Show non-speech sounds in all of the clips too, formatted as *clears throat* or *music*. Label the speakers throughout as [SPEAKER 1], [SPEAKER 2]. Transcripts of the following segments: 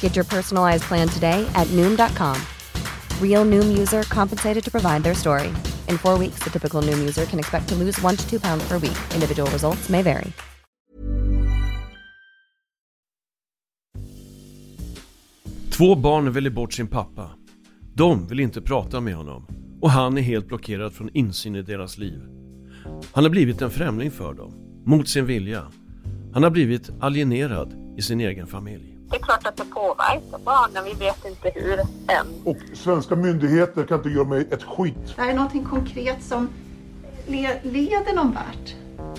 [SPEAKER 1] Get your personalized plan today at Noom.com. Real Noom user compensated to provide their story. In four weeks, the typical Noom user can expect to lose one to two pounds per week. Individual results may vary.
[SPEAKER 2] Två barn väljer bort sin pappa. De vill inte prata med honom och han är helt blockerad från insyn i deras liv. Han har blivit en främling för dem, mot sin vilja. Han har blivit alienerad i sin egen familj.
[SPEAKER 3] Det är klart att det påverkar barnen, vi vet inte hur än.
[SPEAKER 4] Och svenska myndigheter kan inte göra mig ett skit.
[SPEAKER 5] Det här är någonting konkret som le leder någon vart.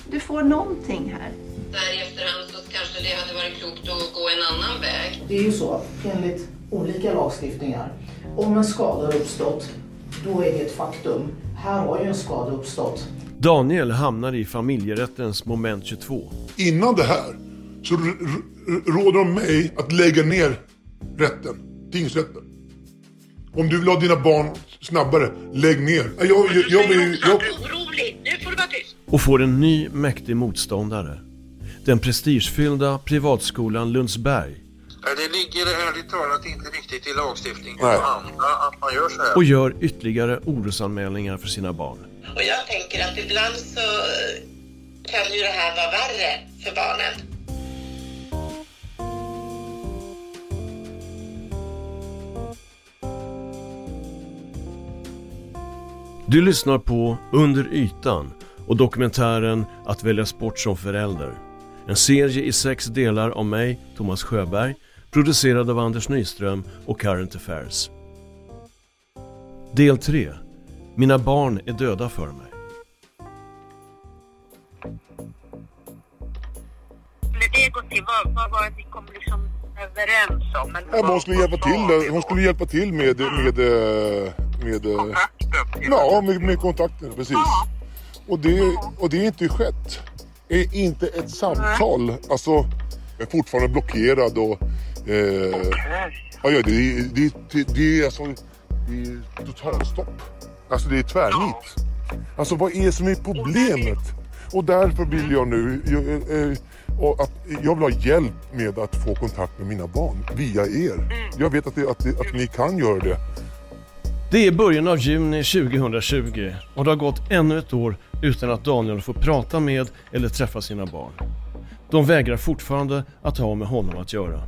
[SPEAKER 5] Du får någonting här.
[SPEAKER 6] Där i efterhand så kanske det hade varit klokt att gå en annan väg.
[SPEAKER 7] Det är ju så, enligt olika lagstiftningar, om en skada har uppstått, då är det ett faktum. Här har ju en skada uppstått.
[SPEAKER 2] Daniel hamnar i familjerättens moment 22.
[SPEAKER 4] Innan det här så råder de mig att lägga ner rätten, tingsrätten. Om du vill ha dina barn snabbare, lägg ner. Jag, jag, jag, jag,
[SPEAKER 3] är orolig, nu får du vara tyst.
[SPEAKER 2] Och får en ny mäktig motståndare. Den prestigefyllda privatskolan Lundsberg.
[SPEAKER 8] Det ligger ärligt talat inte riktigt i lagstiftningen
[SPEAKER 4] Nej.
[SPEAKER 8] att man gör så här.
[SPEAKER 2] Och gör ytterligare orosanmälningar för sina barn.
[SPEAKER 6] Och jag tänker att ibland så kan ju det här vara värre för barnen.
[SPEAKER 2] Du lyssnar på Under ytan och dokumentären Att väljas bort som förälder. En serie i sex delar av mig, Thomas Sjöberg, producerad av Anders Nyström och Current Affairs. Del 3. Mina barn är döda för mig.
[SPEAKER 3] Skulle det gå till, vad, vad var det ni kom liksom överens om? Eller
[SPEAKER 4] Ja, men hon skulle hjälpa till, hon skulle hjälpa till med, med, eh, med, eh,
[SPEAKER 3] Kontakten.
[SPEAKER 4] ja, med, med kontakten, precis.
[SPEAKER 3] Ja.
[SPEAKER 4] Och det, och det är inte skett. Är inte ett samtal. Alltså, jag är fortfarande blockerad och... Eh, ja, ja, det, det, det, det är alltså det är totalstopp. Alltså det är tvärnit. Alltså vad är det som är problemet? Och därför vill jag nu... Jag, och att, jag vill ha hjälp med att få kontakt med mina barn via er. Jag vet att, det, att, det, att ni kan göra det.
[SPEAKER 2] Det är början av juni 2020 och det har gått ännu ett år utan att Daniel får prata med eller träffa sina barn. De vägrar fortfarande att ha med honom att göra.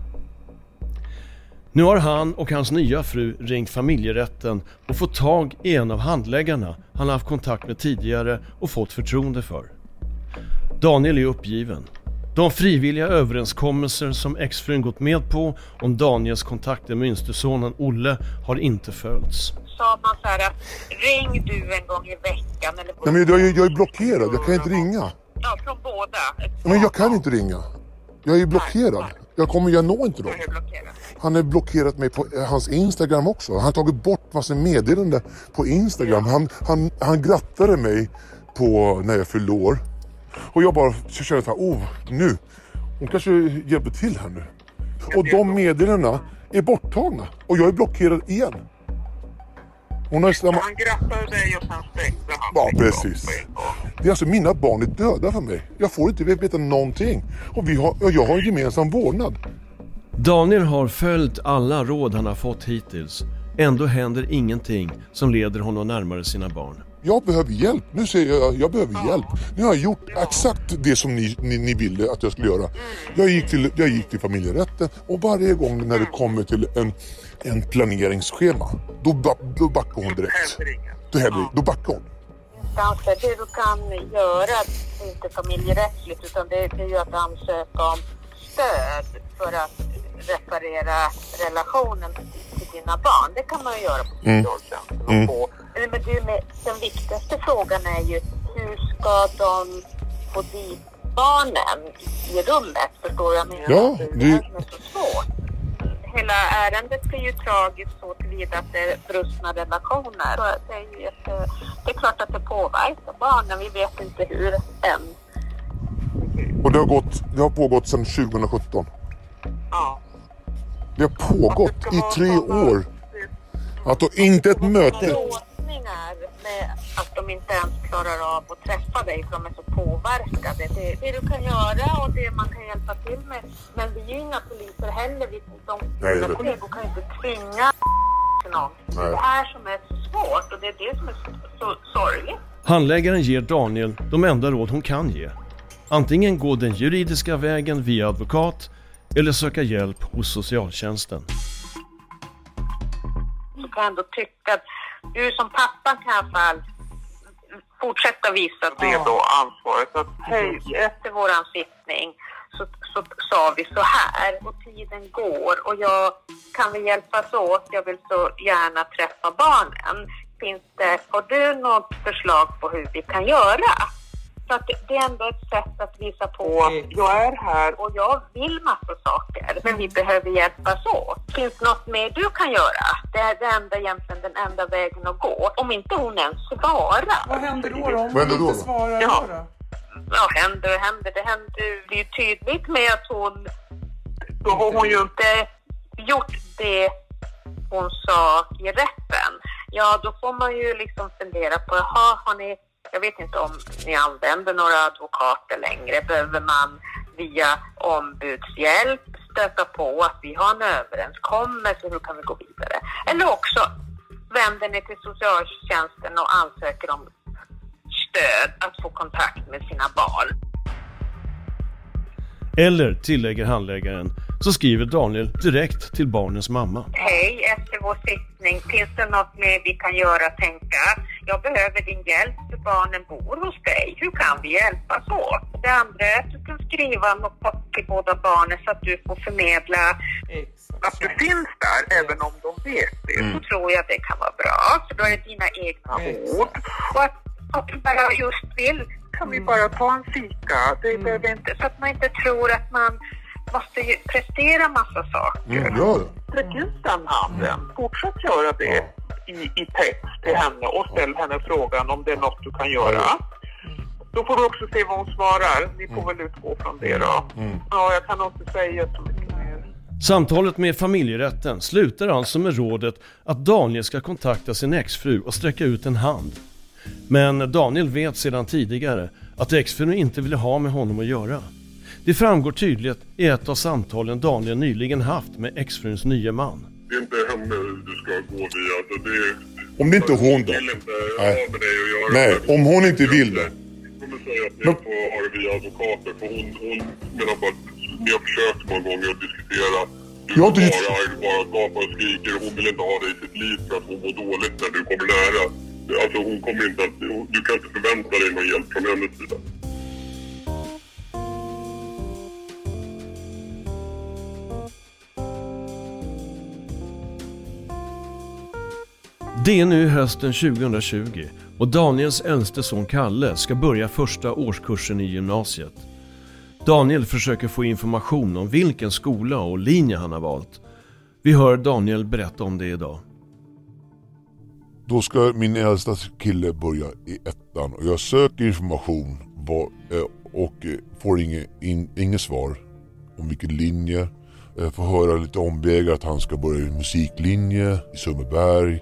[SPEAKER 2] Nu har han och hans nya fru ringt familjerätten och fått tag i en av handläggarna han har haft kontakt med tidigare och fått förtroende för. Daniel är uppgiven. De frivilliga överenskommelser som exfrun gått med på om Daniels kontakter med yngstesonen Olle har inte följts.
[SPEAKER 3] Sa man så här att ring du en gång i veckan eller
[SPEAKER 4] Nej, men jag, är- jag är blockerad, jag kan inte ringa.
[SPEAKER 3] Ja, från båda.
[SPEAKER 4] Men jag kan inte ringa. Jag är blockerad. Jag kommer, jag når inte dem.
[SPEAKER 3] är blockerat.
[SPEAKER 4] Han har blockerat mig på eh, hans Instagram också. Han har tagit bort massa meddelanden på Instagram. Han, han, han grattade mig på när jag fyllde år. Och jag bara så här, oh, nu. Hon kanske hjälper till här nu. Och de meddelandena är borttagna. Och jag är blockerad igen. Hon har samma...
[SPEAKER 8] Han grattade dig och sen sprängde han
[SPEAKER 4] Ja, precis. Det är alltså mina barn är döda för mig. Jag får inte veta någonting. Och vi har, och jag har en gemensam vårdnad.
[SPEAKER 2] Daniel har följt alla råd han har fått hittills. Ändå händer ingenting som leder honom närmare sina barn.
[SPEAKER 4] Jag behöver hjälp. Nu säger jag, jag behöver hjälp. Nu har jag gjort exakt det som ni, ni, ni ville att jag skulle göra. Jag gick, till, jag gick till familjerätten och varje gång när det kommer till en, en planeringsschema, då, ba, då backar hon direkt. Då, händer, då backar hon.
[SPEAKER 3] instanser. Det du kan göra, inte familjerättsligt, utan det är ju att ansöka om stöd för att reparera relationen till dina barn. Det kan man ju göra på
[SPEAKER 4] Mm. Mm.
[SPEAKER 3] Men med, den viktigaste frågan är ju hur ska de få dit barnen i rummet? Förstår du? Jag menar
[SPEAKER 4] Ja,
[SPEAKER 3] det är
[SPEAKER 4] det-
[SPEAKER 3] som är så svårt. Hela ärendet är ju tragiskt så tillvida att det är brustna relationer. Så det, är ju ett, eh, det är klart att det påverkar barnen. Vi vet inte hur än.
[SPEAKER 4] Och det har, gått, det har pågått sedan 2017.
[SPEAKER 8] Ja.
[SPEAKER 4] Det har pågått i tre år. Att då inte ett möte...
[SPEAKER 3] Låsningar med att de inte ens klarar av att träffa dig för de är så påverkade. Det, det du kan göra och det man kan hjälpa till med. Men vi är ju inga poliser heller. Vi, de,
[SPEAKER 4] Nej,
[SPEAKER 3] kollegor kan ju inte tvinga någon. Det är
[SPEAKER 4] Nej.
[SPEAKER 3] det här som är så svårt och det är det som är så, så sorgligt.
[SPEAKER 2] Handläggaren ger Daniel de enda råd hon kan ge. Antingen gå den juridiska vägen via advokat eller söka hjälp hos socialtjänsten.
[SPEAKER 3] så kan jag ändå tycka att du som pappa kan i alla fall fortsätta visa
[SPEAKER 8] Det är då ansvaret. Att,
[SPEAKER 3] Hej, efter våran sittning så, så sa vi så här och tiden går och jag kan vi hjälpas åt. Jag vill så gärna träffa barnen. Finns det, har du något förslag på hur vi kan göra? Så att det, är ändå ett sätt att visa på att jag är här och jag vill massa saker men vi behöver hjälpas åt. Finns det något mer du kan göra? Det är det enda, egentligen den enda vägen att gå. Om inte hon ens svarar.
[SPEAKER 9] Vad händer då? då? Om
[SPEAKER 4] händer
[SPEAKER 9] hon
[SPEAKER 4] då
[SPEAKER 9] inte svarar
[SPEAKER 3] Ja.
[SPEAKER 9] då? då?
[SPEAKER 3] Ja, händer och händer. Det händer det är ju tydligt med att hon... Då har hon ju inte gjort det hon sa i rätten. Ja, då får man ju liksom fundera på, jaha, har ni... Jag vet inte om ni använder några advokater längre. Behöver man via ombudshjälp stöta på att vi har en överenskommelse, hur kan vi gå vidare? Eller också vänder ni till socialtjänsten och ansöker om stöd att få kontakt med sina barn.
[SPEAKER 2] Eller, tillägger handläggaren, så skriver Daniel direkt till barnens mamma.
[SPEAKER 3] Hej, efter vår sittning, finns det något mer vi kan göra tänka? Jag behöver din hjälp för barnen bor hos dig. Hur kan vi hjälpas åt? Det andra är att du kan skriva något till båda barnen så att du får förmedla
[SPEAKER 8] att du finns där även om de vet det.
[SPEAKER 3] Så tror jag det kan vara bra, för då är det dina egna ord. Och att, att du bara just vill, kan vi bara ta en fika? Det behöver inte, så att man inte tror att man måste ju prestera massa saker.
[SPEAKER 4] Mm,
[SPEAKER 8] ut den handen. Fortsätt göra det i, i text till henne och ställ henne frågan om det är något du kan göra. Då får du också se vad hon svarar. Ni får väl utgå från det då. Ja, jag kan nog inte säga så mycket mer.
[SPEAKER 2] Samtalet med familjerätten slutar alltså med rådet att Daniel ska kontakta sin exfru och sträcka ut en hand. Men Daniel vet sedan tidigare att exfrun inte ville ha med honom att göra. Det framgår tydligt i ett av samtalen Daniel nyligen haft med exfruns nye man.
[SPEAKER 4] Det är inte henne du ska gå via. Alltså det, om det inte är hon då?
[SPEAKER 10] vill inte
[SPEAKER 4] Nej.
[SPEAKER 10] ha med dig att göra.
[SPEAKER 4] Nej, om hon inte vill det.
[SPEAKER 10] Jag kommer säga att ni får ha det via advokater för hon, hon menar bara att ni har försökt många gånger att diskutera. Du
[SPEAKER 4] Jag har inte
[SPEAKER 10] bara, bara gapar och skriker. Hon vill inte ha dig i sitt liv för att hon mår dåligt när du kommer nära. Alltså hon kommer inte att, du kan inte förvänta dig någon hjälp från hennes sida.
[SPEAKER 2] Det är nu hösten 2020 och Daniels äldste son Kalle ska börja första årskursen i gymnasiet. Daniel försöker få information om vilken skola och linje han har valt. Vi hör Daniel berätta om det idag.
[SPEAKER 4] Då ska min äldsta kille börja i ettan och jag söker information eh, och eh, får inget, in, inget svar om vilken linje. Jag får höra lite omvägar att han ska börja i musiklinje i Sundbyberg.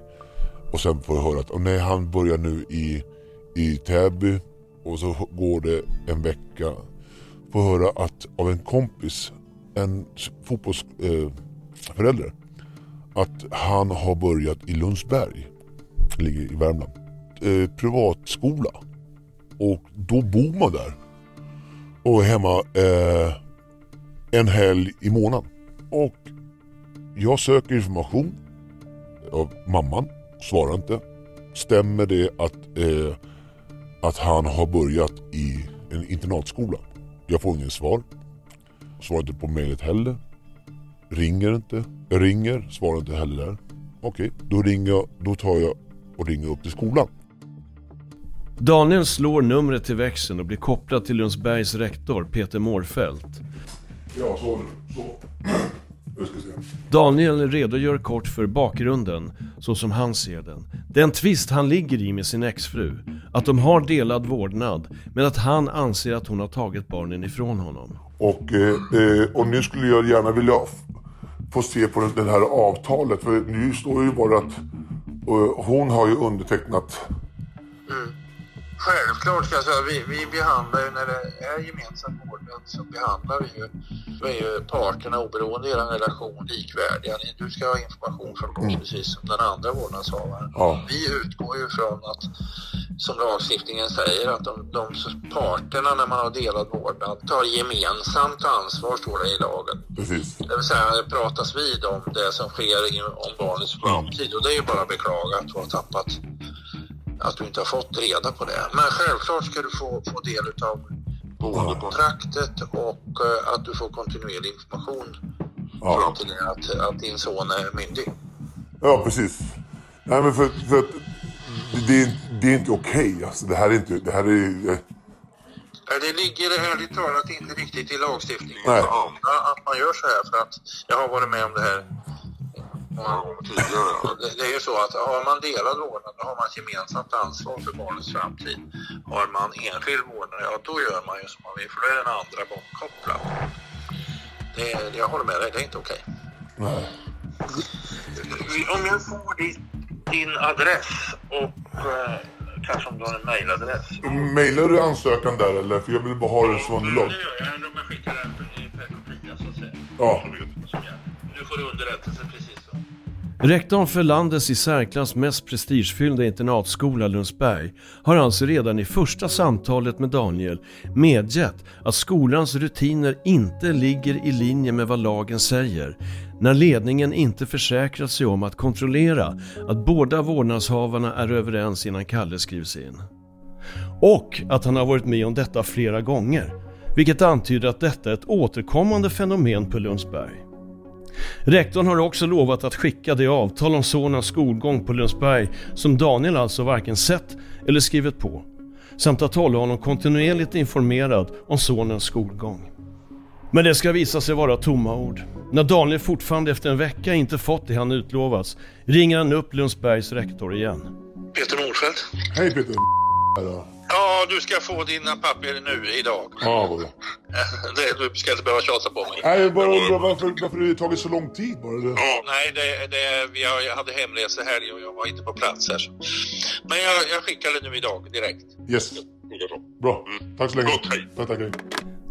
[SPEAKER 4] Och sen får jag höra att oh, nej, han börjar nu i, i Täby och så går det en vecka. Får höra att av en kompis, en fotbollsförälder, eh, att han har börjat i Lundsberg, ligger i Värmland, eh, privatskola. Och då bor man där. Och är hemma eh, en helg i månaden. Och jag söker information av mamman, svarar inte. Stämmer det att, eh, att han har börjat i en internatskola? Jag får ingen svar. Svarar inte på mejlet heller. Ringer inte. Jag ringer, svarar inte heller. Okej, då ringer jag, då tar jag och ringer upp till skolan.
[SPEAKER 2] Daniel slår numret till växeln och blir kopplad till Lundsbergs rektor Peter Mårfält.
[SPEAKER 4] Ja, så. så.
[SPEAKER 2] Daniel redogör kort för bakgrunden, så som han ser den. Den tvist han ligger i med sin exfru. Att de har delad vårdnad, men att han anser att hon har tagit barnen ifrån honom.
[SPEAKER 4] Och, eh, eh och nu skulle jag gärna vilja få se på det här avtalet. För nu står ju bara att uh, hon har ju undertecknat
[SPEAKER 9] mm. Självklart ska jag säga, vi, vi behandlar ju när det är gemensam vårdnad så behandlar vi ju, vi är ju parterna oberoende i er relation likvärdiga. Du ska ha information från oss mm. precis som den andra vårdnadshavaren. Ja. Vi utgår ju från att, som lagstiftningen säger, att de, de parterna när man har delad vårdnad tar gemensamt ansvar, står det i lagen.
[SPEAKER 4] Precis.
[SPEAKER 9] Det vill säga det pratas vid om det som sker om barnets framtid och det är ju bara att beklaga att du har tappat att du inte har fått reda på det. Men självklart ska du få, få del av boendekontraktet och uh, att du får kontinuerlig information ja. till att, att din son är myndig.
[SPEAKER 4] Ja, precis. Nej, men för, för att det, är, det är inte okej. Okay. Alltså, det här är inte... Det här är... Eh...
[SPEAKER 9] Det ligger ärligt talat inte riktigt i lagstiftningen Nej. att man gör så här för att jag har varit med om det här många gånger tidigare. Det, det är ju så att har man delad vårdnad då har man ett gemensamt ansvar för barnets framtid. Har man enskild vårdnad, ja då gör man ju som man vill för då är den andra bortkopplad. Det, jag håller med dig, det är inte okej. Okay. Om jag får din, din adress och eh, kanske om du har en mejladress.
[SPEAKER 4] Mejlar du ansökan där eller? För jag vill bara ha det som underlag.
[SPEAKER 9] Ja, det gör jag. Om jag skickar den per kopia så att säga.
[SPEAKER 4] Ja.
[SPEAKER 9] Du får underrättelse precis
[SPEAKER 2] Rektorn för landets i särklass mest prestigefyllda internatskola Lundsberg har alltså redan i första samtalet med Daniel medgett att skolans rutiner inte ligger i linje med vad lagen säger när ledningen inte försäkrat sig om att kontrollera att båda vårdnadshavarna är överens innan Kalle skrivs in. Och att han har varit med om detta flera gånger, vilket antyder att detta är ett återkommande fenomen på Lundsberg. Rektorn har också lovat att skicka det avtal om sonens skolgång på Lundsberg som Daniel alltså varken sett eller skrivit på. Samt att hålla honom kontinuerligt informerad om sonens skolgång. Men det ska visa sig vara tomma ord. När Daniel fortfarande efter en vecka inte fått det han utlovats ringer han upp Lundsbergs rektor igen.
[SPEAKER 9] Peter Nordfeldt.
[SPEAKER 4] Hej Peter.
[SPEAKER 9] Ja, du ska få dina papper nu idag.
[SPEAKER 4] Ja, vad bra. *laughs*
[SPEAKER 9] du ska inte behöva tjata på mig.
[SPEAKER 4] Nej, jag bara undrar varför, varför det tagit så lång tid bara. Det...
[SPEAKER 9] Ja, nej, det, det, jag hade hemresehelg och jag var inte på plats här. Men jag, jag skickar det nu idag direkt.
[SPEAKER 4] Yes. Bra. Tack så länge. Gott, hej. Tack, tack, hej.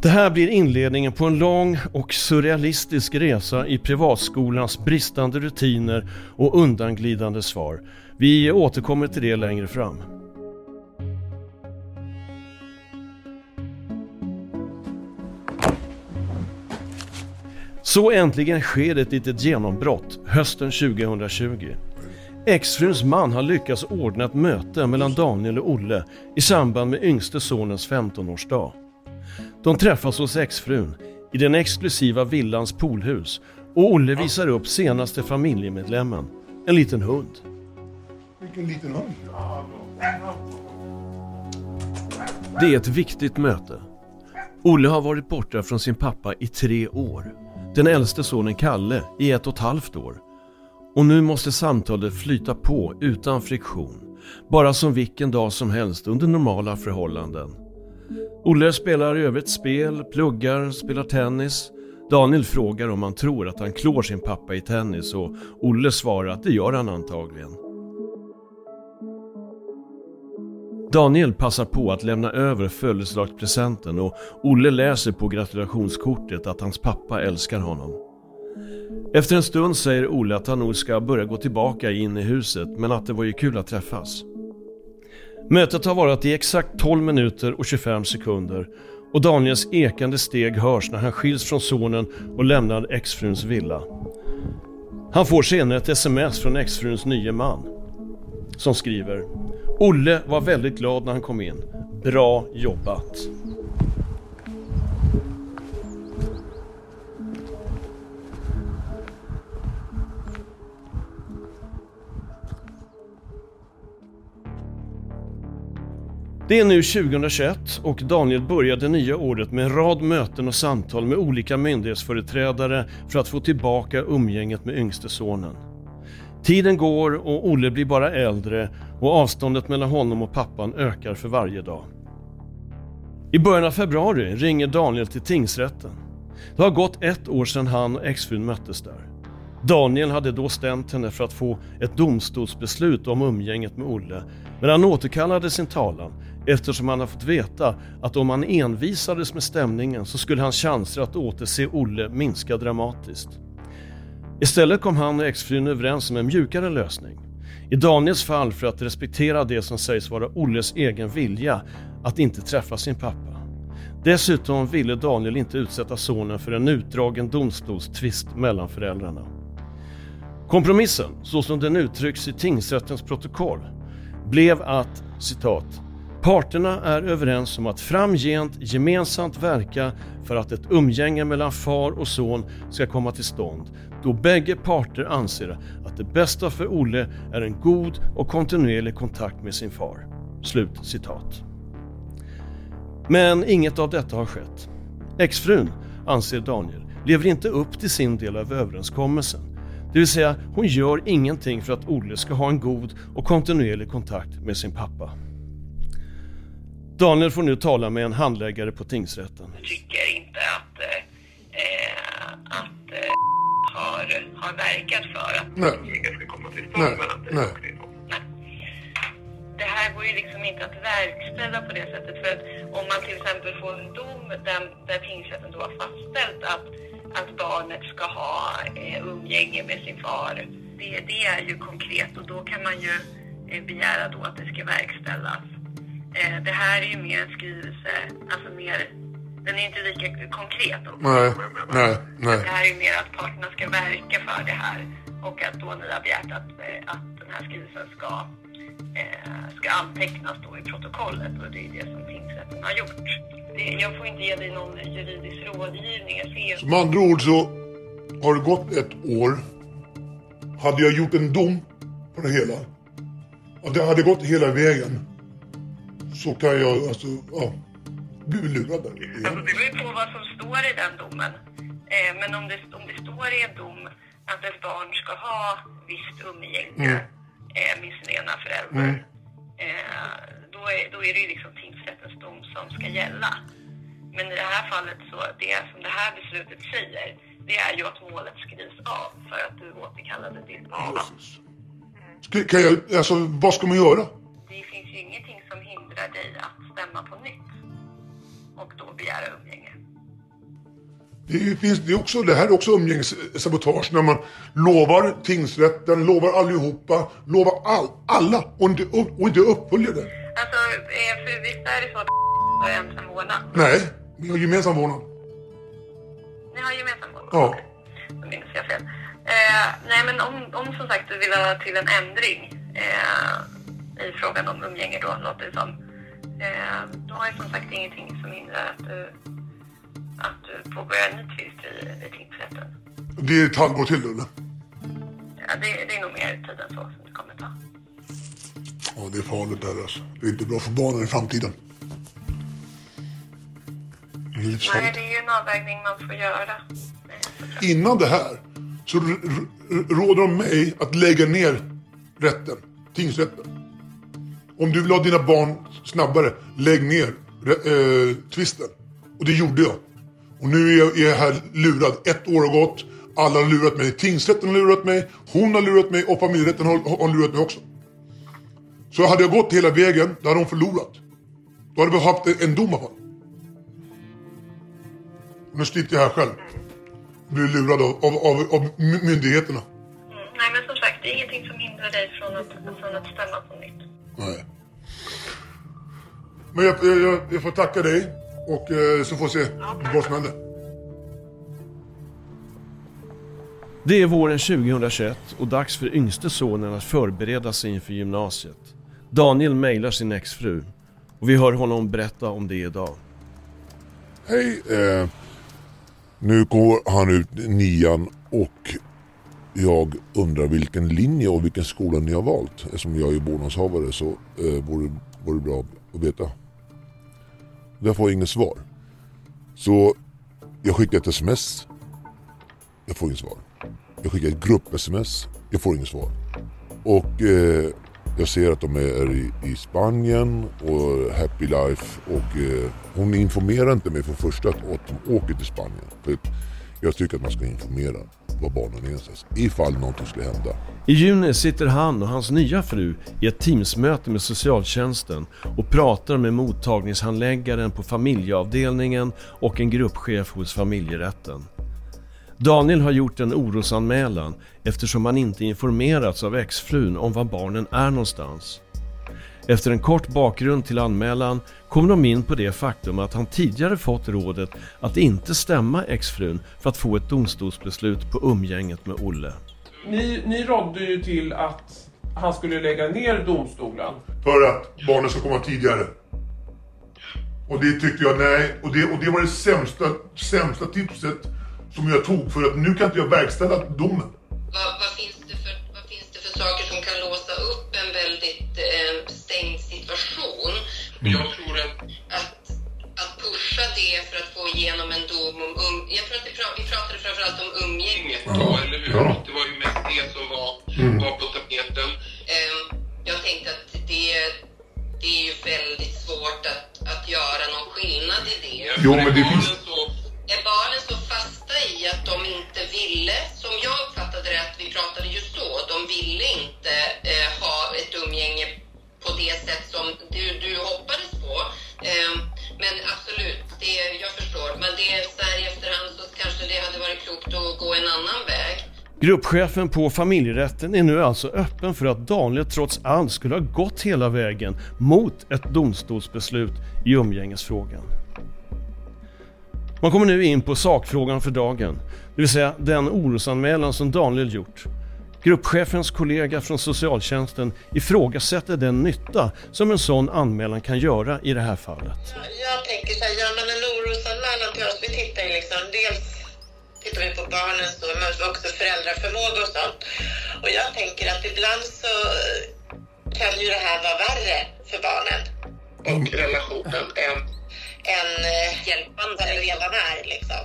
[SPEAKER 2] Det här blir inledningen på en lång och surrealistisk resa i privatskolans bristande rutiner och undanglidande svar. Vi återkommer till det längre fram. Så äntligen sker ett litet genombrott hösten 2020. Exfruns man har lyckats ordna ett möte mellan Daniel och Olle i samband med yngste sonens 15-årsdag. De träffas hos exfrun i den exklusiva villans poolhus och Olle visar upp senaste familjemedlemmen, en liten hund.
[SPEAKER 4] Vilken liten hund?
[SPEAKER 2] Det är ett viktigt möte. Olle har varit borta från sin pappa i tre år. Den äldste sonen Kalle i ett och ett halvt år. Och nu måste samtalet flyta på utan friktion. Bara som vilken dag som helst under normala förhållanden. Olle spelar i övrigt spel, pluggar, spelar tennis. Daniel frågar om han tror att han klår sin pappa i tennis och Olle svarar att det gör han antagligen. Daniel passar på att lämna över födelsedagspresenten och Olle läser på gratulationskortet att hans pappa älskar honom. Efter en stund säger Olle att han nog ska börja gå tillbaka in i huset men att det var ju kul att träffas. Mötet har varit i exakt 12 minuter och 25 sekunder och Daniels ekande steg hörs när han skiljs från sonen och lämnar exfruns villa. Han får senare ett sms från exfruns nye man som skriver Olle var väldigt glad när han kom in. Bra jobbat! Det är nu 2021 och Daniel börjar det nya året med en rad möten och samtal med olika myndighetsföreträdare för att få tillbaka umgänget med yngste sonen. Tiden går och Olle blir bara äldre och avståndet mellan honom och pappan ökar för varje dag. I början av februari ringer Daniel till tingsrätten. Det har gått ett år sedan han och exfrun möttes där. Daniel hade då stämt henne för att få ett domstolsbeslut om umgänget med Olle, men han återkallade sin talan eftersom han har fått veta att om han envisades med stämningen så skulle hans chanser att återse Olle minska dramatiskt. Istället kom han och exfrun överens om en mjukare lösning. I Daniels fall för att respektera det som sägs vara Olles egen vilja att inte träffa sin pappa. Dessutom ville Daniel inte utsätta sonen för en utdragen domstolstvist mellan föräldrarna. Kompromissen, så som den uttrycks i tingsrättens protokoll, blev att citat Parterna är överens om att framgent gemensamt verka för att ett umgänge mellan far och son ska komma till stånd då bägge parter anser att det bästa för Olle är en god och kontinuerlig kontakt med sin far. Slut citat. Men inget av detta har skett. Exfrun, anser Daniel, lever inte upp till sin del av överenskommelsen. Det vill säga, hon gör ingenting för att Olle ska ha en god och kontinuerlig kontakt med sin pappa. Daniel får nu tala med en handläggare på tingsrätten.
[SPEAKER 6] Jag tycker har, verkat för att umgänge ska komma till stånd mellan och din son. Nej. Det här går ju liksom inte att verkställa på det sättet för att om man till exempel får en dom där, där tingsrätten då har fastställt att, att barnet ska ha eh, umgänge med sin far, det, det är ju konkret och då kan man ju eh, begära då att det ska verkställas. Eh, det här är ju mer en skrivelse, alltså mer, den är inte lika konkret. Om
[SPEAKER 4] Nej, nej, nej.
[SPEAKER 6] Det här är mer att parterna ska verka för det här och att då ni har begärt att, eh, att den här skrivelsen ska, eh, ska antecknas då i protokollet och det är det som tingsrätten har gjort. Det, jag får inte ge dig någon juridisk rådgivning. Jag ser...
[SPEAKER 4] Så med andra ord så har det gått ett år. Hade jag gjort en dom på det hela, och det hade gått hela vägen, så kan jag alltså, ja, bli lurad där.
[SPEAKER 6] Alltså, det beror ju på vad som står i den domen. Eh, men om det, om det står i en dom att ett barn ska ha visst umgänge
[SPEAKER 4] Mm.
[SPEAKER 6] eh, med sin ena förälder,
[SPEAKER 4] Mm.
[SPEAKER 6] eh, då, är, då är det ju liksom tingsrättens dom som ska gälla. Men i det här fallet så, det som det här beslutet säger, det är ju att målet skrivs av för att du återkallade ditt barn.
[SPEAKER 4] Ska, kan jag, alltså, vad ska man göra?
[SPEAKER 6] Det finns ju ingenting som hindrar dig att stämma på nytt och då begära umgänge.
[SPEAKER 4] Det, finns, det, är också, det här är också umgängessabotage när man lovar tingsrätten, lovar allihopa, lovar all, alla och inte, och inte uppföljer det.
[SPEAKER 6] Alltså, eh, för visst är det så att har ensam vårdnad?
[SPEAKER 4] Nej, vi har gemensam vårdnad.
[SPEAKER 6] Ni har gemensam vårdnad?
[SPEAKER 4] Ja.
[SPEAKER 6] Då minns jag fel. Eh, nej, men om, om som sagt du vill ha till en ändring eh, i frågan om umgänge då, låter det som. Eh, då har jag som sagt ingenting som hindrar att du, att du påbörjar en ny tvist i, i tingsrätten.
[SPEAKER 4] Det är ett halvår till eller?
[SPEAKER 6] Ja, det, det är nog mer tid än så som det kommer ta.
[SPEAKER 4] Ja, det är farligt där alltså. Det är inte bra för barnen i framtiden. Det
[SPEAKER 6] Nej, det är ju en avvägning man får göra.
[SPEAKER 4] Innan det här så råder de mig att lägga ner rätten, tingsrätten. Om du vill ha dina barn snabbare, lägg ner eh, tvisten. Och det gjorde jag. Och nu är jag, är jag här lurad. Ett år har gått. Alla har lurat mig. Tingsrätten har lurat mig. Hon har lurat mig och familjerätten har, har lurat mig också. Så hade jag gått hela vägen, då hade hon förlorat. Då hade vi haft en dom av honom. Nu sitter jag här själv. Blir lurad av, av, av, av myndigheterna.
[SPEAKER 11] Mm. Nej, men som sagt, det är ingenting som hindrar dig från att, från att stämma på nytt.
[SPEAKER 4] Nej. Men jag, jag, jag får tacka dig och eh, så får vi se vad som händer.
[SPEAKER 2] Det är våren 2021 och dags för yngste sonen att förbereda sig inför gymnasiet. Daniel mejlar sin exfru och vi hör honom berätta om det idag.
[SPEAKER 4] Hej, eh, nu går han ut nian och jag undrar vilken linje och vilken skola ni har valt. Eftersom jag är vårdnadshavare så eh, vore, vore det bra att veta. Där får jag inget svar. Så jag skickar ett sms. Jag får inget svar. Jag skickar ett grupp-sms. Jag får inget svar. Och eh, jag ser att de är i, i Spanien och Happy Life och eh, hon informerar inte mig för första att, att de åker till Spanien. För jag tycker att man ska informera var barnen är ifall någonting skulle hända.
[SPEAKER 2] I juni sitter han och hans nya fru i ett teamsmöte med socialtjänsten och pratar med mottagningshandläggaren på familjeavdelningen och en gruppchef hos familjerätten. Daniel har gjort en orosanmälan eftersom han inte informerats av exfrun om var barnen är någonstans. Efter en kort bakgrund till anmälan kom de in på det faktum att han tidigare fått rådet att inte stämma exfrun för att få ett domstolsbeslut på umgänget med Olle.
[SPEAKER 12] Ni, ni rådde ju till att han skulle lägga ner domstolen.
[SPEAKER 4] För att barnen ska komma tidigare. Och det tyckte jag nej. Och det, och det var det sämsta, sämsta tipset som jag tog för att nu kan inte jag verkställa domen.
[SPEAKER 11] Vad, vad, finns, det för, vad finns det för saker som kan låsa upp en väldigt eh, stängd situation?
[SPEAKER 13] Mm. Jag tror att...
[SPEAKER 11] att... Att pusha det för att få igenom en dom om um, Jag tror att vi, pra, vi pratade framförallt om umgänget.
[SPEAKER 13] Ja, eller hur? Ja. Det var ju mest det som var, mm. var på tapeten.
[SPEAKER 11] Eh, jag tänkte att det, det är ju väldigt svårt att, att göra någon skillnad i det.
[SPEAKER 4] Jo, men det finns...
[SPEAKER 11] Så, är barnen så fasta i att de inte
[SPEAKER 2] Gruppchefen på familjerätten är nu alltså öppen för att Daniel trots allt skulle ha gått hela vägen mot ett domstolsbeslut i umgängesfrågan. Man kommer nu in på sakfrågan för dagen, det vill säga den orosanmälan som Daniel gjort. Gruppchefens kollega från socialtjänsten ifrågasätter den nytta som en sån anmälan kan göra i det här fallet.
[SPEAKER 14] Jag tänker så här, gör man en orosanmälan till oss, vi tittar ju liksom dels tittar vi på barnens då, men också föräldraförmåga och sånt. Och jag tänker att ibland så kan ju det här vara värre för barnen.
[SPEAKER 13] Och relationen än
[SPEAKER 14] än eh, hjälpande det redan är. Liksom.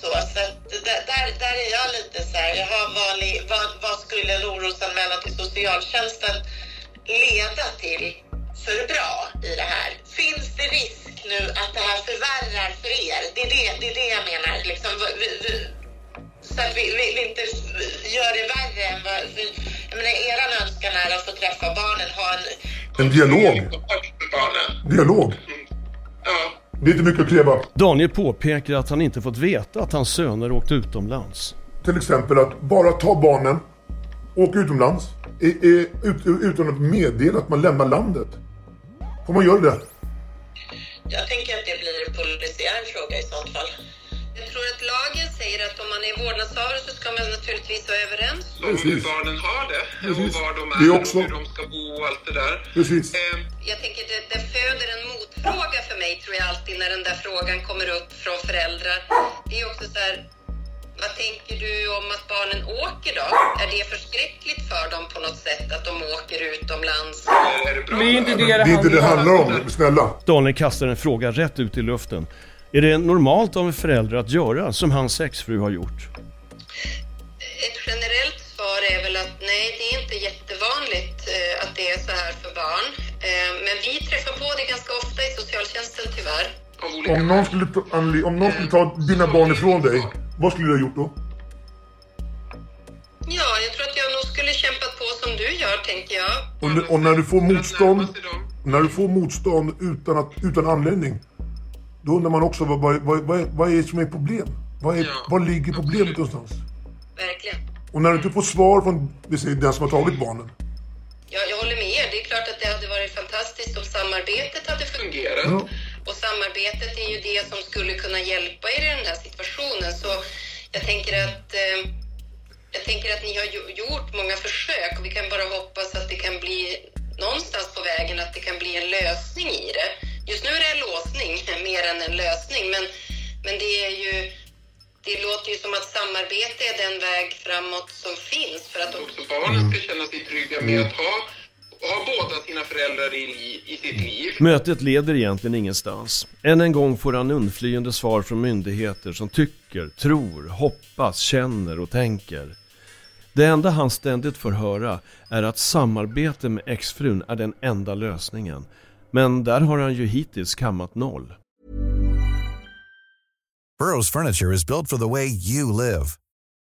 [SPEAKER 14] Så, så där, där är jag lite så här, jaha, vad, vad, vad skulle en orosanmälan till socialtjänsten leda till för bra i det här? Finns det risk nu att det här förvärrar för er? Det är det, det, är det jag menar. Liksom, vi, vi, så att vi, vi, vi, inte gör det värre än vad... Vi, jag menar, eran önskan är att få träffa barnen, ha en...
[SPEAKER 4] En dialog. Dialog.
[SPEAKER 14] Ja.
[SPEAKER 4] Det är inte mycket att kräva.
[SPEAKER 2] Daniel påpekar att han inte fått veta att hans söner åkt utomlands.
[SPEAKER 4] Till exempel att bara ta barnen, åka utomlands utan att meddela att man lämnar landet. Får man göra det?
[SPEAKER 14] Jag tänker att det blir en polisiär fråga i sånt fall.
[SPEAKER 11] Jag tror att lagen säger att om man är vårdnadshavare så ska man naturligtvis vara överens.
[SPEAKER 13] Om hur barnen har det
[SPEAKER 4] Precis.
[SPEAKER 13] och var de är
[SPEAKER 4] det också...
[SPEAKER 13] och hur de ska bo och allt det där.
[SPEAKER 4] Precis.
[SPEAKER 13] Eh,
[SPEAKER 11] jag tänker det, det föder en motfråga för mig tror jag alltid när den där frågan kommer upp från föräldrar. Det är också så här, vad tänker du om att barnen åker då? Är det förskräckligt för dem på något sätt att de åker utomlands?
[SPEAKER 13] Är det, bra?
[SPEAKER 12] det är inte det det,
[SPEAKER 4] det, är inte det handlar om, snälla.
[SPEAKER 2] Daniel kastar en fråga rätt ut i luften. Är det normalt av en förälder att göra som hans exfru har gjort?
[SPEAKER 11] Ett generellt svar är väl att nej, det är inte jättevanligt eh, att det är så här för barn. Eh, men vi träffar på det ganska ofta i socialtjänsten tyvärr.
[SPEAKER 4] Om någon skulle ta, om någon skulle ta dina barn ifrån dig, vad skulle du ha gjort då?
[SPEAKER 11] Ja, jag tror att jag nog skulle kämpat på som
[SPEAKER 14] du gör, tänker jag.
[SPEAKER 4] Och, och när du får motstånd, när du får motstånd utan, att, utan anledning, då undrar man också vad, vad, vad, vad, är, vad är det som är problem? Vad, är, ja, vad ligger problemet någonstans?
[SPEAKER 14] Verkligen.
[SPEAKER 4] Och när du inte får svar från vi säger, den som har tagit barnen.
[SPEAKER 14] Ja, jag håller med er. Det är klart att det hade varit fantastiskt om samarbetet hade fungerat. Ja. Och samarbetet är ju det som skulle kunna hjälpa er i den här situationen. Så jag tänker att eh, jag tänker att ni har gjort många försök och vi kan bara hoppas att det kan bli någonstans på vägen att det kan bli en lösning i det. Just nu är det en låsning *laughs* mer än en lösning, men, men det är ju det låter ju som att samarbete är den väg framåt som finns för att
[SPEAKER 13] också barnen ska känna sig trygga med att ha föräldrar i, i sitt liv.
[SPEAKER 2] Mötet leder egentligen ingenstans. Än en gång får han undflyende svar från myndigheter som tycker, tror, hoppas, känner och tänker. Det enda han ständigt får höra är att samarbete med exfrun är den enda lösningen. Men där har han ju hittills kammat noll.
[SPEAKER 15] Burrows furniture is built for the way you live.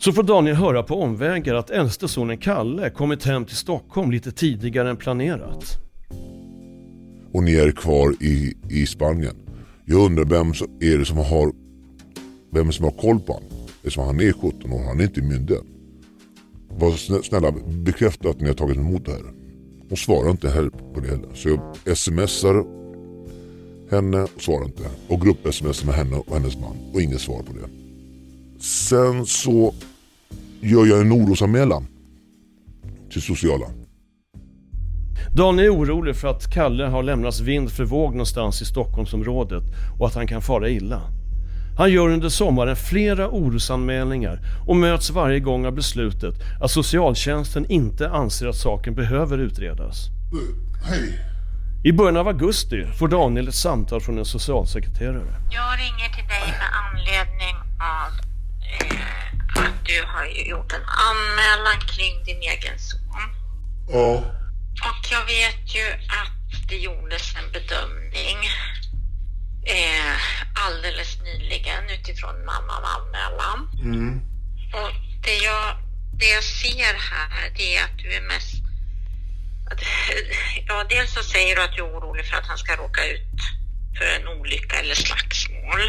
[SPEAKER 2] Så får Daniel höra på omvägar att äldste sonen Kalle kommit hem till Stockholm lite tidigare än planerat.
[SPEAKER 4] Och ni är kvar i, i Spanien. Jag undrar vem är det som har, vem som har koll på honom? Eftersom han är 17 år, han är inte myndig än. Var snälla bekräfta att ni har tagit emot det här. Hon svarar inte heller på det heller. Så jag smsar henne och svarar inte. Och grupp-smsar med henne och hennes man och inget svar på det. Sen så gör jag en orosanmälan till sociala.
[SPEAKER 2] Dan är orolig för att Kalle har lämnats vind för våg någonstans i Stockholmsområdet och att han kan fara illa. Han gör under sommaren flera orosanmälningar och möts varje gång av beslutet att socialtjänsten inte anser att saken behöver utredas.
[SPEAKER 4] Hej.
[SPEAKER 2] I början av augusti får Daniel ett samtal från en socialsekreterare.
[SPEAKER 16] Jag ringer till dig med anledning du har gjort en anmälan kring din egen son.
[SPEAKER 4] Ja.
[SPEAKER 16] Och jag vet ju att det gjordes en bedömning eh, alldeles nyligen utifrån mamma-anmälan.
[SPEAKER 4] Mm.
[SPEAKER 16] Och det jag, det jag ser här det är att du är mest... Att, *laughs* ja, dels så säger du att du är orolig för att han ska råka ut för en olycka eller slagsmål.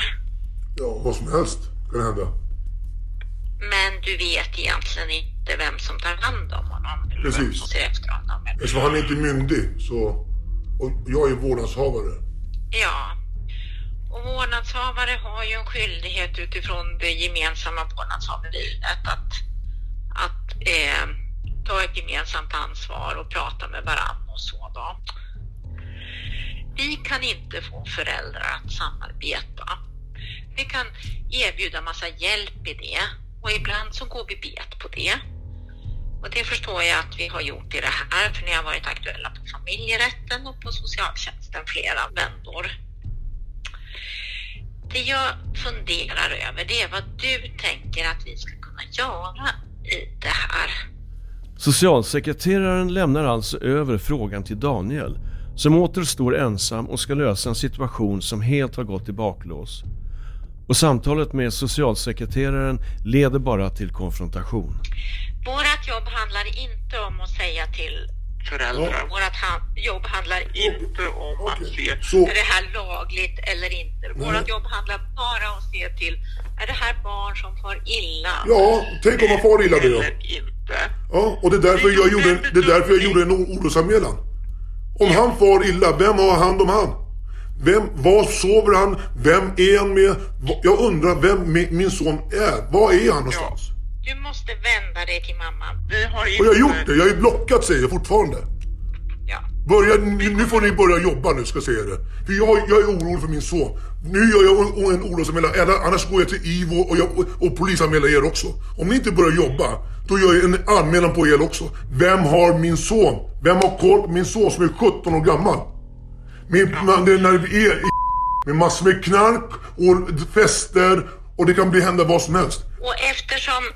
[SPEAKER 4] Ja, vad som helst kan hända.
[SPEAKER 16] Men du vet egentligen inte vem som tar hand om honom. Eller
[SPEAKER 4] Precis.
[SPEAKER 16] vem som ser efter honom.
[SPEAKER 4] Eftersom han är inte myndig så... Och jag är vårdnadshavare.
[SPEAKER 16] Ja. Och vårdnadshavare har ju en skyldighet utifrån det gemensamma vårdnadshaveriet att, att eh, ta ett gemensamt ansvar och prata med varandra och så då. Vi kan inte få föräldrar att samarbeta. Vi kan erbjuda massa hjälp i det och ibland så går vi bet på det. Och det förstår jag att vi har gjort i det här, för ni har varit aktuella på familjerätten och på socialtjänsten flera vändor. Det jag funderar över det är vad du tänker att vi ska kunna göra i det här.
[SPEAKER 2] Socialsekreteraren lämnar alltså över frågan till Daniel som åter står ensam och ska lösa en situation som helt har gått i baklås. Och samtalet med socialsekreteraren leder bara till konfrontation.
[SPEAKER 16] Vårat jobb handlar inte om att säga till
[SPEAKER 13] föräldrar.
[SPEAKER 16] Vårt han- jobb handlar inte om att se,
[SPEAKER 4] Så-
[SPEAKER 16] är det här lagligt eller inte? Vårt jobb handlar bara om att se till, är det här barn som far illa?
[SPEAKER 4] Ja, tänk om man far illa då. ja. Ja, och det är därför jag gjorde, det är därför jag gjorde en orosanmälan. Om han far illa, vem har hand om han? Vem, var sover han? Vem är han med? Jag undrar vem mi- min son är. Var är han någonstans?
[SPEAKER 16] Du måste vända dig till mamman.
[SPEAKER 13] Vi har
[SPEAKER 4] Och jag har gjort det, jag är blockat säger jag fortfarande. Börja, nu får ni börja jobba nu ska jag säga det. För jag, jag är orolig för min son. Nu gör jag en- en orosanmälan, eller annars går jag till IVO och, jag, och polisanmäler er också. Om ni inte börjar jobba, då gör jag en anmälan på er också. Vem har min son? Vem har koll på min son som är 17 år gammal? Min, man, det är när vi är i med massor med knark och fester och det kan bli hända vad som helst.
[SPEAKER 16] Och eftersom *clears throat*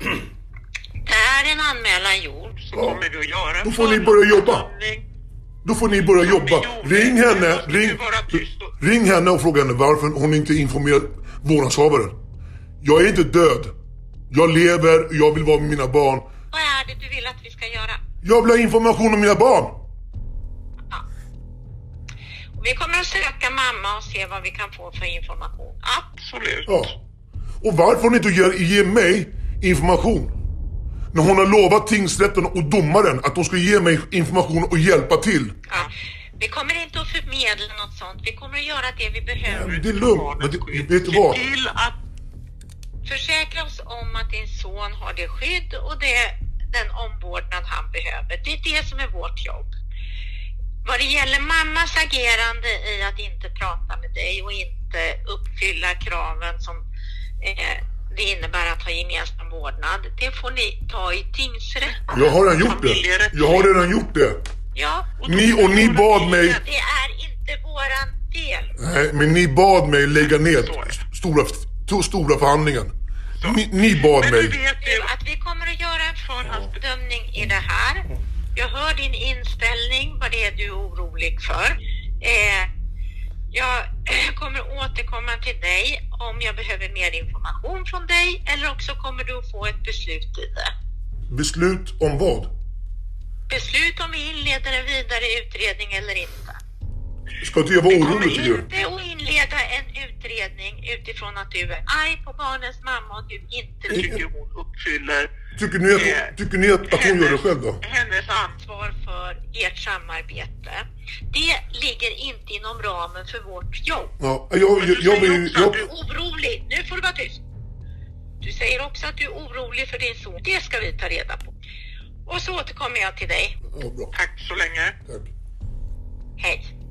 [SPEAKER 16] det är en anmälan gjord så kommer du att göra en
[SPEAKER 4] Då får ni börja jobba. Då får ni börja jobba. Ring henne, ring, ring henne och fråga henne varför hon inte informerat vårdnadshavaren. Jag är inte död. Jag lever, jag vill vara med mina barn.
[SPEAKER 16] Vad är det du vill att vi ska göra?
[SPEAKER 4] Jag vill ha information om mina barn.
[SPEAKER 16] Vi kommer att söka mamma och se vad vi kan få för information. Absolut.
[SPEAKER 4] Ja. Och varför hon inte ger, ge mig information? När hon har lovat tingsrätten och domaren att de ska ge mig information och hjälpa till.
[SPEAKER 16] Vi kommer inte att förmedla något sånt. Vi kommer att göra det vi behöver.
[SPEAKER 4] Det är lugnt, men det, vet du vad?
[SPEAKER 16] till att försäkra oss om att din son har det skydd och det, den omvårdnad han behöver. Det är det som är vårt jobb. Vad det gäller mammas agerande i att inte prata med dig och inte uppfylla kraven som eh, det innebär att ha gemensam vårdnad, det får ni ta i tingsrätten.
[SPEAKER 4] Jag har redan gjort det. Jag har redan gjort det.
[SPEAKER 16] Ja,
[SPEAKER 4] Ni och ni bad mig,
[SPEAKER 16] det är inte våran del.
[SPEAKER 4] nej, men ni bad mig lägga ner stora, to- stora förhandlingen. Ni, ni bad mig.
[SPEAKER 16] Du, att vi kommer att göra en förhandsbedömning i det här. Jag hör din inställning, vad det är du är orolig för. Eh, jag *clears throat* kommer återkomma till dig om jag behöver mer information från dig eller också kommer du att få ett beslut i det.
[SPEAKER 4] Beslut om vad?
[SPEAKER 16] Beslut om vi inleder en vidare utredning eller inte.
[SPEAKER 4] Ska inte jag vara orolig tycker du?
[SPEAKER 16] Inte att inleda en utredning utifrån att du är arg på barnens mamma och du inte tycker hon uppfyller
[SPEAKER 4] Tycker ni att, tycker ni att, att hon gör det själv då?
[SPEAKER 16] hennes ansvar för ert samarbete. Det ligger inte inom ramen för vårt jobb.
[SPEAKER 4] Ja, jag, jag, jag, vill, jag,
[SPEAKER 16] Du är orolig. Nu får du vara tyst. Du säger också att du är orolig för din son. Det ska vi ta reda på. Och så återkommer jag till dig.
[SPEAKER 13] Tack så länge.
[SPEAKER 16] Hej.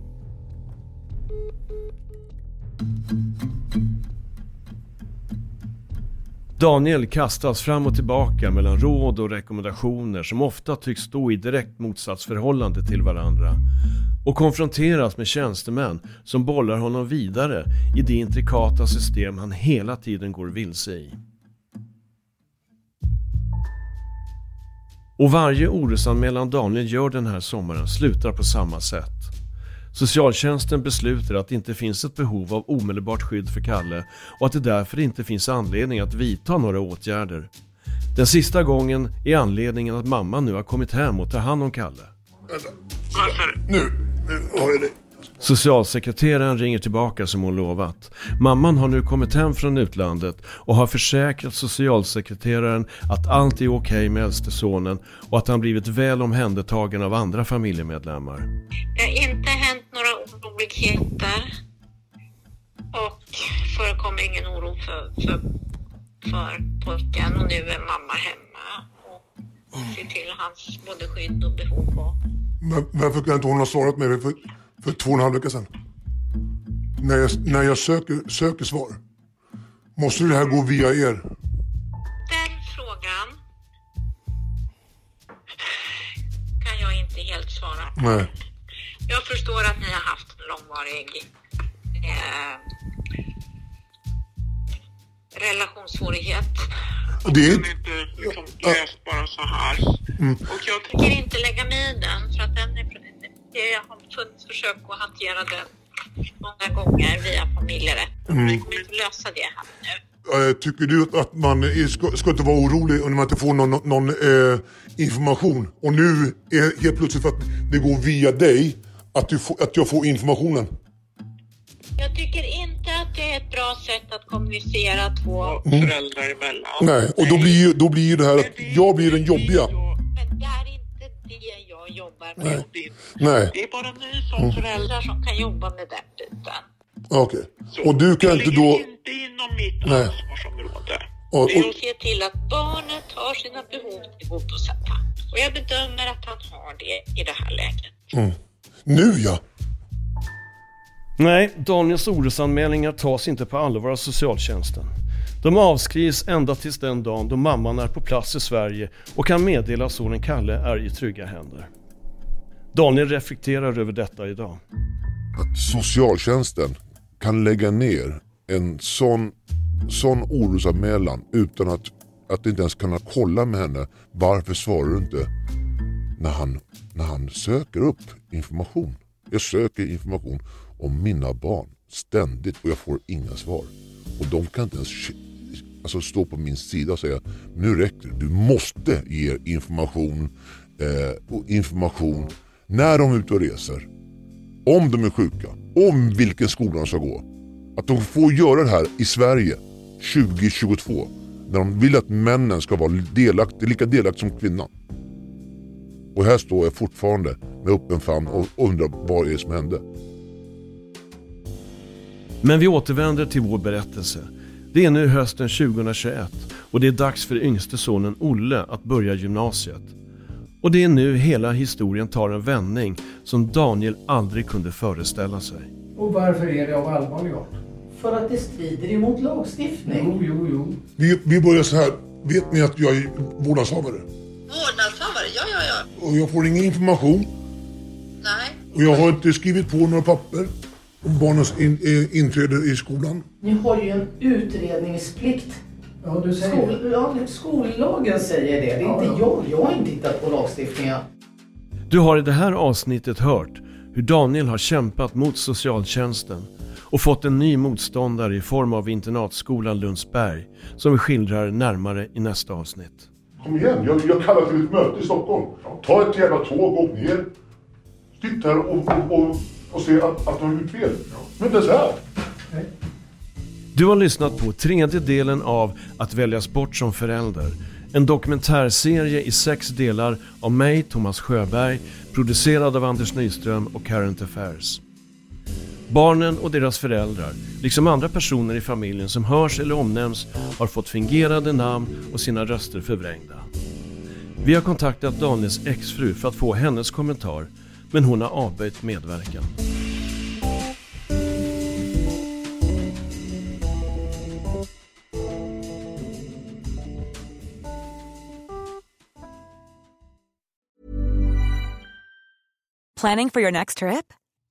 [SPEAKER 2] Daniel kastas fram och tillbaka mellan råd och rekommendationer som ofta tycks stå i direkt motsatsförhållande till varandra och konfronteras med tjänstemän som bollar honom vidare i det intrikata system han hela tiden går vilse i. Och varje orosanmälan Daniel gör den här sommaren slutar på samma sätt. Socialtjänsten beslutar att det inte finns ett behov av omedelbart skydd för Kalle och att det därför inte finns anledning att vidta några åtgärder. Den sista gången är anledningen att mamman nu har kommit hem och tar hand om Kalle.
[SPEAKER 4] Nu, nu har jag det.
[SPEAKER 2] Socialsekreteraren ringer tillbaka som hon lovat. Mamman har nu kommit hem från utlandet och har försäkrat socialsekreteraren att allt är okej med äldste sonen och att han blivit väl omhändertagen av andra familjemedlemmar.
[SPEAKER 16] Det har inte oroligheter och förekommer ingen oro för, för, för pojken och nu är mamma hemma och ser till hans både skydd och behov. Och,
[SPEAKER 4] Men varför kan inte hon ha svarat mig för, för två och en halv vecka sedan? När jag, när jag söker, söker svar. Måste det här gå via er?
[SPEAKER 16] Den frågan kan jag inte helt svara på.
[SPEAKER 4] Nej.
[SPEAKER 16] Jag förstår att ni har haft en långvarig eh, relationssvårighet.
[SPEAKER 4] Det är inte...
[SPEAKER 13] Liksom löst bara så här.
[SPEAKER 4] Mm.
[SPEAKER 16] Och jag tänker inte lägga mig i den för att den är, jag har funnits försök att hantera den många gånger via familjerätten.
[SPEAKER 4] Mm.
[SPEAKER 16] Vi kommer inte lösa det här nu.
[SPEAKER 4] Eh, tycker du att man ska, ska inte vara orolig om man inte får någon, någon eh, information? Och nu är helt plötsligt för att det går via dig, att, du får, att jag får informationen.
[SPEAKER 16] Jag tycker inte att det är ett bra sätt att kommunicera två
[SPEAKER 4] Mm.
[SPEAKER 16] föräldrar emellan.
[SPEAKER 4] Nej, och då blir ju då blir ju det här att jag blir den jobbiga.
[SPEAKER 16] Men det är inte det jag jobbar med.
[SPEAKER 4] Nej. Nej,
[SPEAKER 16] Det är bara ni som
[SPEAKER 4] Mm.
[SPEAKER 16] föräldrar som kan jobba med den biten.
[SPEAKER 4] okej. Och du kan inte då...
[SPEAKER 16] inte inom mitt
[SPEAKER 4] Nej.
[SPEAKER 16] ansvarsområde.
[SPEAKER 4] Och,
[SPEAKER 16] Det är
[SPEAKER 4] och,
[SPEAKER 16] att se till att barnet har sina behov tillgodosedda. Och jag bedömer att han har det i det här läget.
[SPEAKER 4] mm. Nu ja!
[SPEAKER 2] Nej, Daniels orosanmälningar tas inte på allvar av socialtjänsten. De avskrivs ända tills den dagen då mamman är på plats i Sverige och kan meddela att sonen Kalle är i trygga händer. Daniel reflekterar över detta idag.
[SPEAKER 4] Att socialtjänsten kan lägga ner en sån, sån orosanmälan utan att, att inte ens kunna kolla med henne. Varför svarar du inte när han, när han söker upp information? Jag söker information om mina barn ständigt och jag får inga svar. Och de kan inte ens alltså, stå på min sida och säga nu räcker det. Du måste ge information eh, och information när de är ute och reser. Om de är sjuka. Om vilken skola de ska gå. Att de får göra det här i Sverige 2022. När de vill att männen ska vara delaktiga, lika delaktiga som kvinnan. Och här står jag fortfarande med öppen famn och undrar vad är det som hände.
[SPEAKER 2] Men vi återvänder till vår berättelse. Det är nu hösten 2021 och det är dags för yngste sonen Olle att börja gymnasiet. Och det är nu hela historien tar en vändning som Daniel aldrig kunde föreställa sig.
[SPEAKER 7] Och varför är det av allvarlig art? För att det strider emot lagstiftning. Jo, jo, jo.
[SPEAKER 4] Vi, vi börjar så här. Vet ni att jag är vårdnadshavare?
[SPEAKER 14] Vårdnadshavare, ja, ja, ja.
[SPEAKER 4] Och jag får ingen information.
[SPEAKER 14] Nej.
[SPEAKER 4] Och jag har inte skrivit på några papper om barnens in, eh, inträde i skolan.
[SPEAKER 7] Ni har ju en utredningsplikt.
[SPEAKER 17] Ja, du säger
[SPEAKER 7] Skol, ja, skollagen säger det. Det är
[SPEAKER 17] Ja,
[SPEAKER 7] inte
[SPEAKER 17] ja.
[SPEAKER 7] jag. Jag har inte hittat på lagstiftningen.
[SPEAKER 2] Du har i det här avsnittet hört hur Daniel har kämpat mot socialtjänsten och fått en ny motståndare i form av internatskolan Lundsberg som vi skildrar närmare i nästa avsnitt.
[SPEAKER 4] Kom igen, jag, jag kallar till ett möte i Stockholm. Ta ett jävla tåg, åk ner. Sitt här och, och, och, och se att, att de har gjort fel. Men det är så här.
[SPEAKER 2] Du har lyssnat på tredje delen av Att väljas bort som förälder. En dokumentärserie i sex delar av mig, Thomas Sjöberg, producerad av Anders Nyström och Current Affairs. Barnen och deras föräldrar, liksom andra personer i familjen som hörs eller omnämns, har fått fingerade namn och sina röster förvrängda. Vi har kontaktat Daniels exfru för att få hennes kommentar, men hon har avböjt medverkan.
[SPEAKER 18] Planning for your next trip?